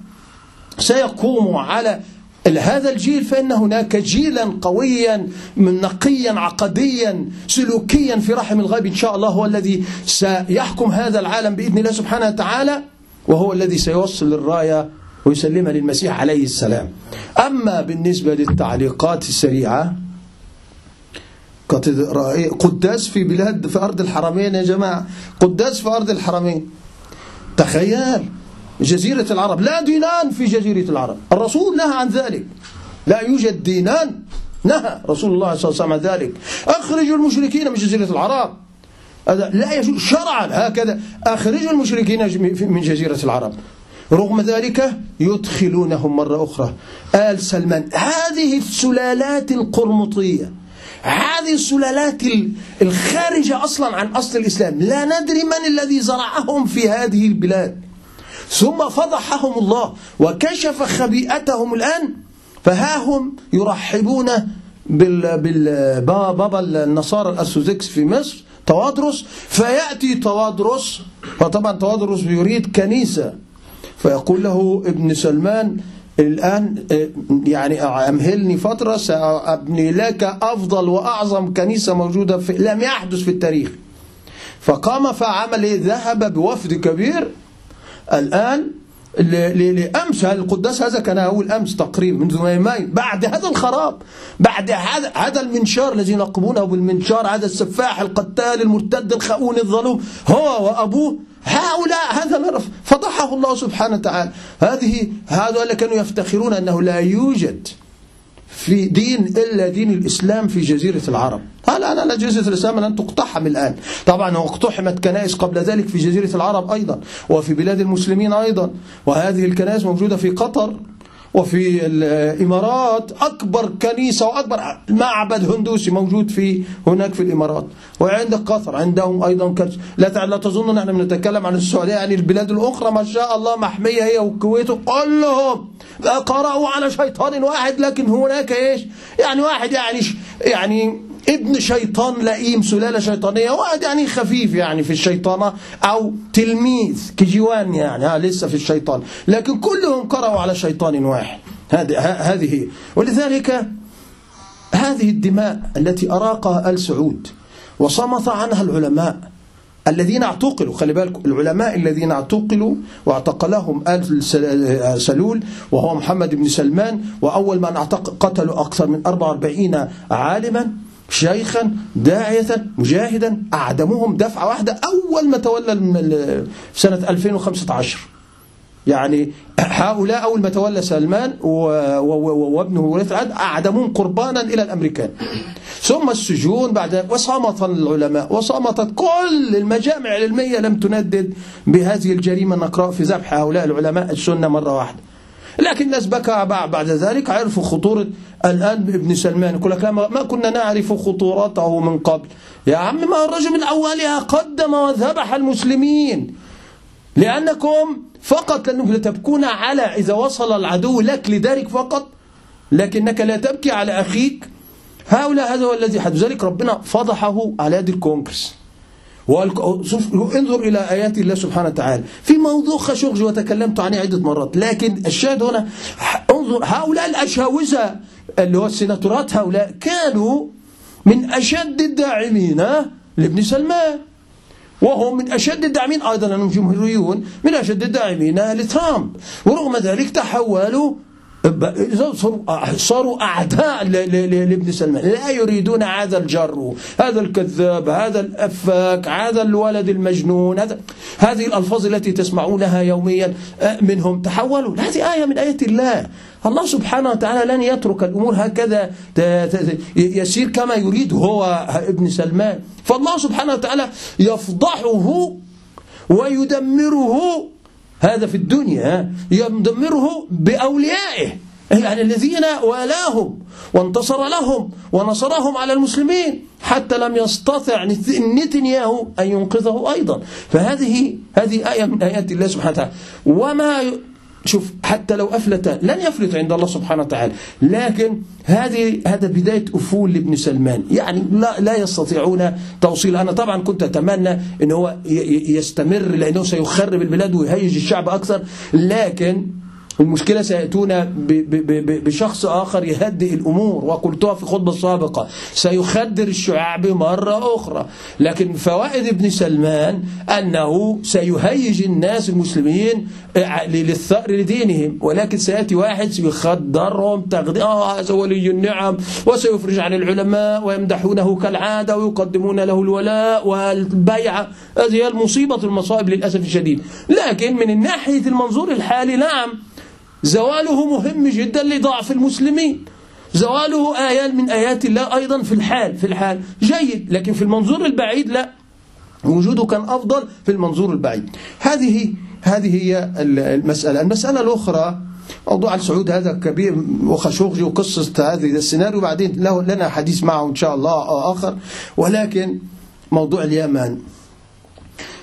سيقوم على هذا الجيل فإن هناك جيلا قويا نقيا عقديا سلوكيا في رحم الغيب. إن شاء الله هو الذي سيحكم هذا العالم بإذن الله سبحانه وتعالى. وهو الذي سيوصل الراية ويسلمها للمسيح عليه السلام. أما بالنسبة للتعليقات السريعة قداس في بلاد في أرض الحرمين يا جماعة. قداس في أرض الحرمين. تخيل جزيرة العرب. لا دينان في جزيرة العرب. الرسول نهى عن ذلك. لا يوجد دينان. نهى رسول الله صلى الله عليه وسلم ذلك. أخرجوا المشركين من جزيرة العرب. هذا لا يجوز. شرعا هكذا. أخرجوا المشركين من جزيرة العرب. رغم ذلك يدخلونهم مرة أخرى. آل سلمان هذه السلالات القرمطية هذه السلالات الخارجة أصلا عن أصل الإسلام. لا ندري من الذي زرعهم في هذه البلاد. ثم فضحهم الله وكشف خبيئتهم الآن. فها هم يرحبون بالبابا النصارى الأرثوذكس في مصر. توادرس فيأتي توادرس فطبعا توادرس يريد كنيسة. فيقول له ابن سلمان الآن يعني أمهلني فترة سأبني لك أفضل وأعظم كنيسة موجودة في لم يحدث في التاريخ. فقام فعمل ذهب بوفد كبير. الآن لأمس القداس هذا كان أول أمس تقريبا منذ يومين بعد هذا الخراب بعد هذا هذا المنشار الذي يلقبونه بالمنشار هذا السفاح القتال المرتد الخؤون الظلوم هو وأبوه هؤلاء هذا فضحه الله سبحانه وتعالى. هذه هذول كانوا يفتخرون أنه لا يوجد في دين إلا دين الإسلام في جزيرة العرب. الآن أنا جزيرة الإسلام لن تقتحم الآن. طبعا واقتحمت كنائس قبل ذلك في جزيرة العرب أيضا وفي بلاد المسلمين أيضا وهذه الكنائس موجودة في قطر وفي الإمارات أكبر كنيسة وأكبر معبد هندوسي موجود في هناك في الإمارات. وعندك قطر عندهم أيضا كنيسة لا لا تظن نحن بنتكلم عن السعودية يعني البلاد الأخرى ما شاء الله محمية هي والكويت كلهم. قرأوا على شيطان واحد لكن هناك إيش؟ يعني واحد يعني يعني ابن شيطان لئيم سلالة شيطانية واحد يعني خفيف يعني في الشيطانة أو تلميذ كجوان يعني لسه في الشيطان. لكن كلهم قرأوا على شيطان واحد. هذه ولذلك هذه الدماء التي أراقها آل سعود وصمت عنها العلماء الذين اعتقلوا. خلي بالكم العلماء الذين اعتقلوا واعتقلهم آل سلول وهو محمد بن سلمان وأول من اعتقل قتلوا أكثر من 44 عالما. شيخا داعية مجاهدا أعدمهم دفعة واحدة أول ما تولى في سنة 2015 يعني هؤلاء أول ما تولى سلمان وابنه وليد العهد أعدمون قربانا إلى الأمريكان. ثم السجون بعد وصمت العلماء وصمتت كل المجامع العلمية لم تندد بهذه الجريمة نقرأ في ذبح هؤلاء العلماء السنة مرة واحدة. لكن الناس بكى بعد ذلك عرفوا خطورة الآن ابن سلمان. يقول لك ما كنا نعرف خطورته من قبل. يا عم ما الرجل من أولها قدم وذبح المسلمين. لأنكم فقط لأنكم تبكون على إذا وصل العدو لك لدارك فقط. لكنك لا تبكي على أخيك. هؤلاء هذا هو الذي حدث. ذلك ربنا فضحه على يد الكونغرس. انظر إلى آيات الله سبحانه وتعالى. في موضوع خشوخج وتكلمت عنه عدة مرات لكن الشاهد هنا انظر هؤلاء الأشاوزة اللي هو السيناتورات هؤلاء كانوا من أشد الداعمين لابن سلمان. وهم من أشد الداعمين أيضا أنهم جمهوريون من أشد الداعمين لترامب. ورغم ذلك تحولوا صاروا أعداء لابن سلمان. لا يريدون هذا الجر هذا الكذاب هذا الأفاك هذا الولد المجنون هذا هذه الألفاظ التي تسمعونها يوميا منهم. تحولوا. هذه آية من آيات الله. الله سبحانه وتعالى لن يترك الأمور هكذا. يسير كما يريد هو ابن سلمان. فالله سبحانه وتعالى يفضحه ويدمره هذا في الدنيا يدمره بأوليائه. يعني الذين والاهم وانتصر لهم ونصرهم على المسلمين حتى لم يستطع نتنياهو أن ينقذه أيضا. فهذه هذه آية من آيات الله سبحانه وتعالى. وما شوف حتى لو أفلت لن يفلت عند الله سبحانه وتعالى. لكن هذه هذا بداية أفول لابن سلمان. يعني لا, لا يستطيعون توصيل. أنا طبعا كنت أتمنى أن هو يستمر لأنه سيخرب البلاد ويهيج الشعب أكثر. لكن المشكلة سيأتون بشخص آخر يهدئ الأمور وقلتها في خطبة سابقة سيخدر الشعب مرة أخرى. لكن فوائد ابن سلمان أنه سيهيج الناس المسلمين للثأر لدينهم. ولكن سيأتي واحد سيخدرهم تغذية آه هذا ولي النعم وسيفرج عن العلماء ويمدحونه كالعادة ويقدمون له الولاء والبيعة هذه هي المصيبة المصائب للأسف الشديد. لكن من الناحية المنظور الحالي نعم زواله مهم جدا لضعف المسلمين. زواله آية من آيات الله أيضا في الحال في الحال. جيد لكن في المنظور البعيد لا. وجوده كان أفضل في المنظور البعيد. هذه هذه هي المسألة. المسألة الأخرى موضوع السعود هذا كبير وخشوخجي وقصة هذه السيناريو بعدين له لنا حديث معه إن شاء الله آخر. ولكن موضوع اليمن.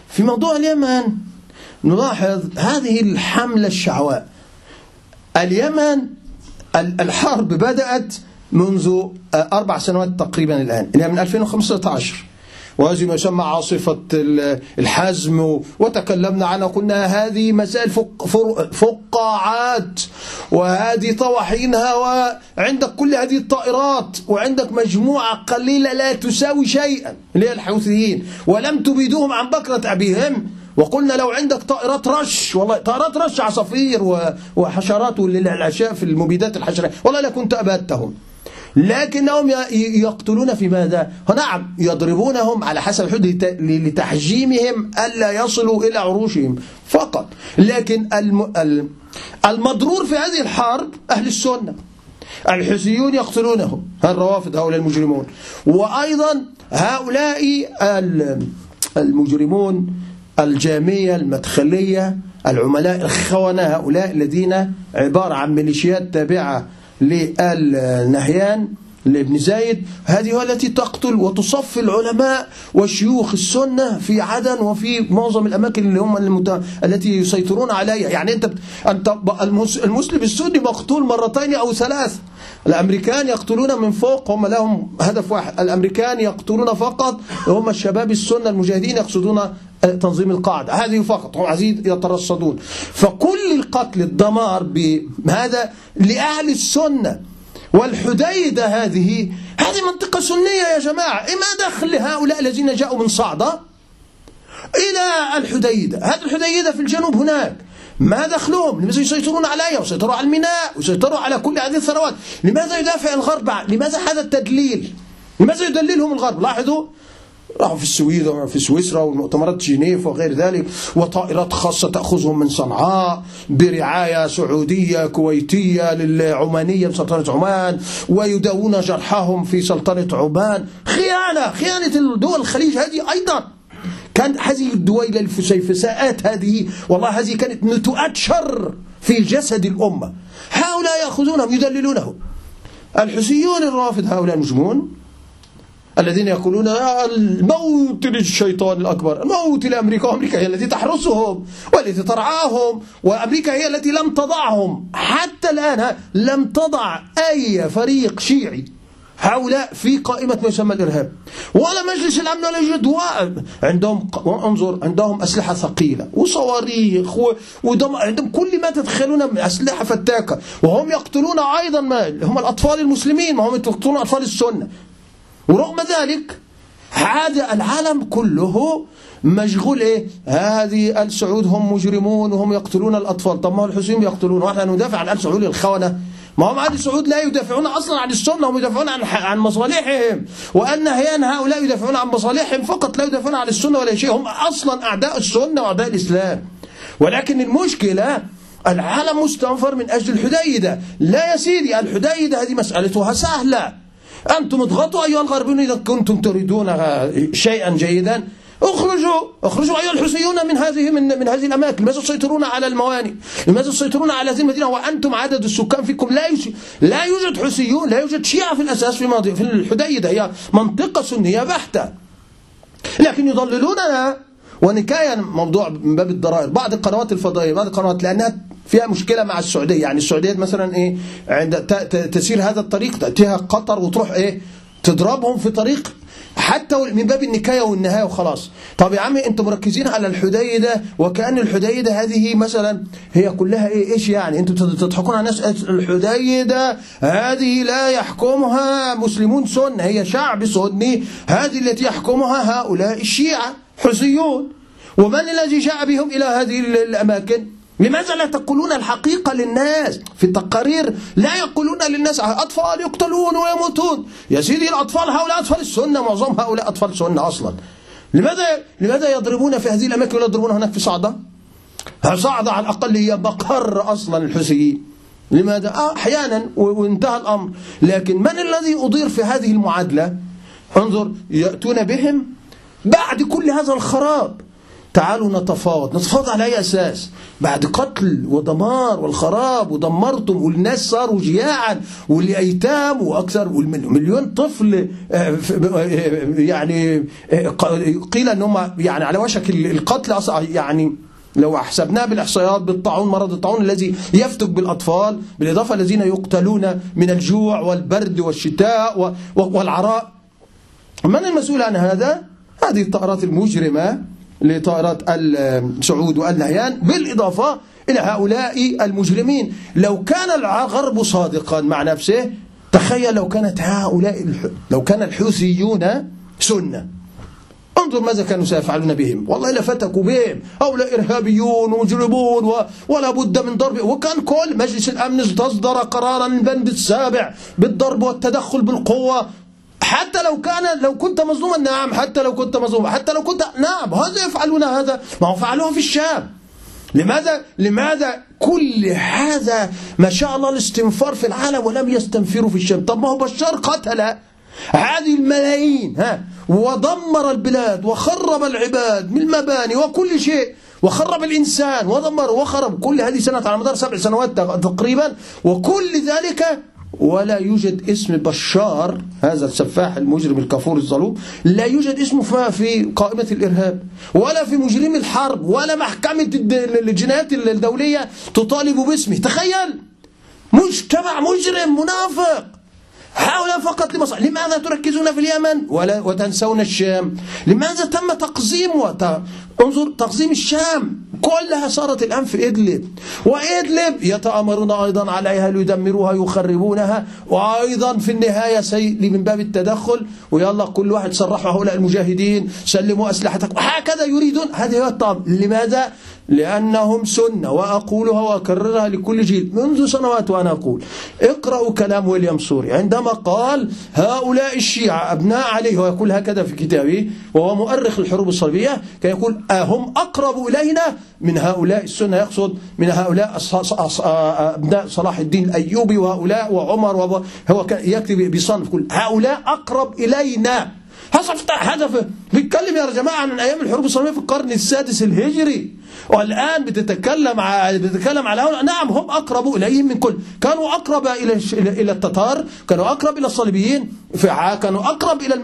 في موضوع اليمن نلاحظ هذه الحملة الشعواء. اليمن الحرب بدأت منذ أربع سنوات تقريبا الآن. اللي من 2015 وهذه ما يسمى عاصفة الحزم وتكلمنا عنها قلنا هذه مسائل فقاعات وهذه طواحينها وعندك كل هذه الطائرات وعندك مجموعة قليلة لا تساوي شيئا اللي هي الحوثيين ولم تبيدوهم عن بكرة أبيهم. وقلنا لو عندك طائرات رش والله طائرات رش عصافير وحشرات للعشاء في المبيدات الحشرية والله لكنت أبادتهم. لكنهم يقتلون في ماذا؟ نعم يضربونهم على حسب الحدود لتحجيمهم ألا يصلوا إلى عروشهم فقط. لكن المضرور في هذه الحرب أهل السنة. الحسيون يقتلونهم. الروافض هؤلاء المجرمون. وأيضا هؤلاء المجرمون الجامية المدخلية العملاء الخونة هؤلاء الذين عبارة عن ميليشيات تابعة للنهيان لابن زايد. هذه التي تقتل وتصفي العلماء وشيوخ السنة في عدن وفي معظم الأماكن اللي هم المت... التي يسيطرون عليها. يعني أنت أنت المسلم السني مقتول مرتين أو ثلاث. الأمريكان يقتلون من فوق هم لهم هدف واحد. الأمريكان يقتلون فقط هم الشباب السنة المجاهدين يقصدون تنظيم القاعدة. هذه فقط هم عزيز يترصدون. فكل القتل الدمار بهذا لأهل السنة والحديدة هذه. هذه منطقة سنية يا جماعة. ما دخل لهؤلاء الذين جاءوا من صعدة إلى الحديدة. هذه الحديدة في الجنوب هناك. ما دخلهم لماذا يسيطرون عليها؟ ويسيطروا على الميناء ويسيطروا على كل هذه الثروات. لماذا يدافع الغرب؟ لماذا هذا التدليل؟ لماذا يدللهم الغرب؟ لاحظوا راحوا في السويد وفي سويسرا والمؤتمرات جنيف وغير ذلك وطائرات خاصة تأخذهم من صنعاء برعاية سعودية كويتية للعمانية بسلطنة عمان ويداوون جرحاهم في سلطنة عمان. خيانة خيانة دول الخليج هذه أيضا. كانت هذه الدويلة الفسيفساءات هذه والله هذه كانت نتوءات شر في جسد الأمة. هؤلاء يأخذونهم يدللونهم الحسيون الرافض هؤلاء نجمون الذين يقولون الموت للشيطان الأكبر الموت لأمريكا وأمريكا هي التي تحرسهم والتي ترعاهم وأمريكا هي التي لم تضعهم. حتى الآن لم تضع أي فريق شيعي هؤلاء في قائمة ما يسمى الإرهاب ولا مجلس الأمن ولا يوجد عندهم انظر عندهم أسلحة ثقيلة وصواريخ ودم عندهم كل ما تتخيلون من أسلحة فتاكة. وهم يقتلون أيضا ما هم الأطفال المسلمين ما هم يقتلون أطفال السنة. ورغم ذلك هذا العالم كله مشغول إيه؟ هذه ال سعود هم مجرمون وهم يقتلون الأطفال. طب ما هو الحسين يقتلون وإحنا ندافع عن ال سعود الخونة. ما هم ال سعود لا يدافعون أصلا عن السنة هم يدافعون عن عن مصالحهم. وأن هيان هؤلاء يدافعون عن مصالحهم فقط لا يدافعون عن السنة ولا شيء. هم أصلا أعداء السنة وأعداء الإسلام. ولكن المشكلة العالم مستنفر من أجل الحديدة. لا يا سيدي الحديدة هذه مسألتها سهلة. أنتم اضغطوا أيها الغربيون إذا كنتم تريدون شيئا جيدا. اخرجوا اخرجوا أيها الحوثيون من هذه من, من هذه الأماكن. لماذا تسيطرون على الموانئ؟ لماذا تسيطرون على هذه المدينة؟ وأنتم عدد السكان فيكم لا يش... لا يوجد حوثيون لا يوجد شيعة في الأساس في ماضي في الحديدة. هي منطقة سنية بحتة. لكن يضللوننا. ونكاية موضوع من باب الضرائر. بعض القنوات الفضائية بعض القنوات لأنها فيها مشكلة مع السعودية. يعني السعودية مثلا إيه عند تسير هذا الطريق تأتيها قطر وتروح إيه تضربهم في طريق حتى من باب النكاية والنهاية وخلاص. طب يا عمي أنتم مركزين على الحديدة وكأن الحديدة هذه مثلا هي كلها إيه إيش يعني؟ أنتم تضحكون على الناس الحديدة هذه لا يحكمها مسلمون سنة هي شعب سني هذه التي يحكمها هؤلاء الشيعة حزيون ومن الذي جاء بهم إلى هذه الأماكن؟ لماذا لا تقولون الحقيقة للناس في التقارير؟ لا يقولون للناس أطفال يقتلون ويموتون. يا سيدي الأطفال هؤلاء أطفال السنة معظم هؤلاء أطفال السنة أصلا. لماذا لماذا يضربون في هذه الأماكن ولا يضربون هناك في صعدة؟ صعدة على الأقل هي مقر أصلا الحسيين لماذا؟ آه أحيانا وانتهى الأمر. لكن من الذي أضير في هذه المعادلة؟ انظر يأتون بهم بعد كل هذا الخراب. تعالوا نتفاوض. نتفاوض على أي أساس؟ بعد قتل ودمار والخراب ودمرتم والناس صاروا جياعا والأيتام وأكثر والمليون طفل آه، آه، يعني آه، قيل أنهم يعني على وشك القتل يعني لو حسبناه بالإحصائيات بالطاعون مرض الطاعون الذي يفتك بالأطفال بالإضافة الذين يقتلون من الجوع والبرد والشتاء والعراء. من المسؤول عن هذا؟ هذه الطائرات المجرمة. لطائرات السعود والنهيان بالإضافة إلى هؤلاء المجرمين. لو كان الغرب صادقا مع نفسه تخيل لو كانت هؤلاء لو كان الحوثيون سنة. انظر ماذا كانوا سيفعلون بهم. والله لفتكوا بهم. هؤلاء إرهابيون ومجرمون ولا بد من ضرب. وكان كل مجلس الأمن تصدر قرارا البند السابع بالضرب والتدخل بالقوة حتى لو كان لو كنت مظلوما نعم حتى لو كنت مظلوما. حتى لو كنت نعم هذا يفعلون هذا. ما هو فعلوه في الشام. لماذا لماذا كل هذا ما شاء الله الاستنفار في العالم ولم يستنفروا في الشام؟ طب ما هو بشار قتل هذه الملايين ها. ودمر البلاد وخرب العباد من المباني وكل شيء. وخرب الإنسان ودمر وخرب كل هذه سنة على مدار سبع سنوات تقريبا. وكل ذلك ولا يوجد اسم بشار هذا السفاح المجرم الكفور الظلوم لا يوجد اسمه في قائمة الإرهاب ولا في مجرم الحرب ولا محكمة الجنايات الدولية تطالب باسمه. تخيل! مجتمع مجرم منافق! هؤلاء فقط لمصلحة لماذا تركزون في اليمن؟ ولا وتنسون الشام. لماذا تم تقزيم. انظر تقزيم الشام. كلها صارت الآن في إدلب. وإدلب يتآمرون أيضا عليها ليدمروها يخربونها. وأيضا في النهاية سي من باب التدخل. ويلا كل واحد صرحوا هؤلاء المجاهدين سلموا أسلحتكم هكذا يريدون. هذه هو الطعم لماذا؟ لأنهم سنة وأقولها وأكررها لكل جيل. منذ سنوات وأنا أقول اقرأوا كلام ويليام سوري. عندما قال هؤلاء الشيعة أبناء عليه ويقول هكذا في كتابه وهو مؤرخ الحروب الصليبية كان يقول هم أقرب إلينا من هؤلاء السنة. يقصد من هؤلاء أبناء صلاح الدين الأيوبي وهؤلاء وعمر هو يكتب بصنف يقول هؤلاء أقرب إلينا. هذا بيتكلم يا جماعة عن أيام الحروب الصليبية في القرن السادس الهجري. والآن بتتكلم على بتتكلم على نعم هم أقرب إليهم من كل. كانوا أقرب إلى إلى التتار كانوا أقرب إلى الصليبيين كانوا أقرب إلى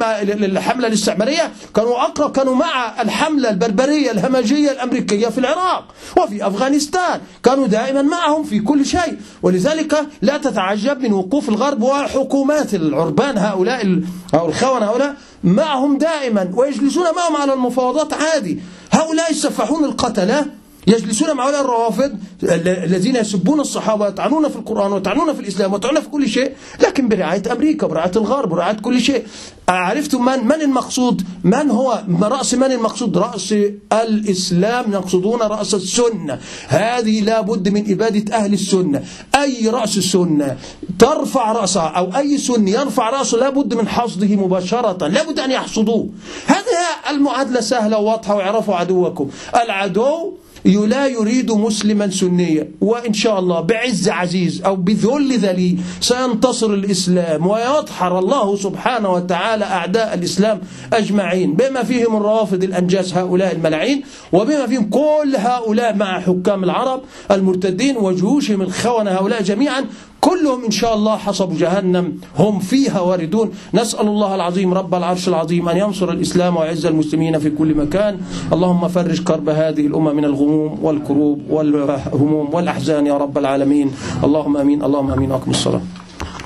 الحملة الاستعمارية كانوا أقرب كانوا مع الحملة البربرية الهمجية الأمريكية في العراق وفي أفغانستان. كانوا دائما معهم في كل شيء. ولذلك لا تتعجب من وقوف الغرب وحكومات العربان هؤلاء أو الخونة هؤلاء معهم دائما ويجلسون معهم على المفاوضات عادي. هؤلاء السفاحون القتلة يجلسون مع هؤلاء الروافض الذين يسبون الصحابة ويطعنون في القرآن ويطعنون في الإسلام ويطعنون في كل شيء لكن برعاية أمريكا برعاية الغرب برعاية كل شيء. عرفتم من من المقصود؟ من هو رأس من المقصود؟ رأس الإسلام يقصدون رأس السنة. هذه لا بد من إبادة أهل السنة. أي رأس السنة ترفع رأسها أو أي سني يرفع رأسه لا بد من حصده مباشرة. لا بد أن يحصدوه. هذه المعادلة سهلة وواضحة ويعرفوا عدوكم. العدو لا يريد مسلما سنيا. وإن شاء الله بعز عزيز أو بذل ذليل سينتصر الإسلام ويطحر الله سبحانه وتعالى أعداء الإسلام أجمعين. بما فيهم الروافض الأنجاس هؤلاء الملعين وبما فيهم كل هؤلاء مع حكام العرب المرتدين وجيوشهم الخونة هؤلاء جميعا كلهم إن شاء الله حصب جهنم. هم فيها واردون. نسأل الله العظيم رب العرش العظيم أن ينصر الإسلام ويعز المسلمين في كل مكان. اللهم فرج كرب هذه الأمة من الغموم والكروب والهموم والأحزان يا رب العالمين. اللهم أمين. اللهم أمين. وأقم الصلاة.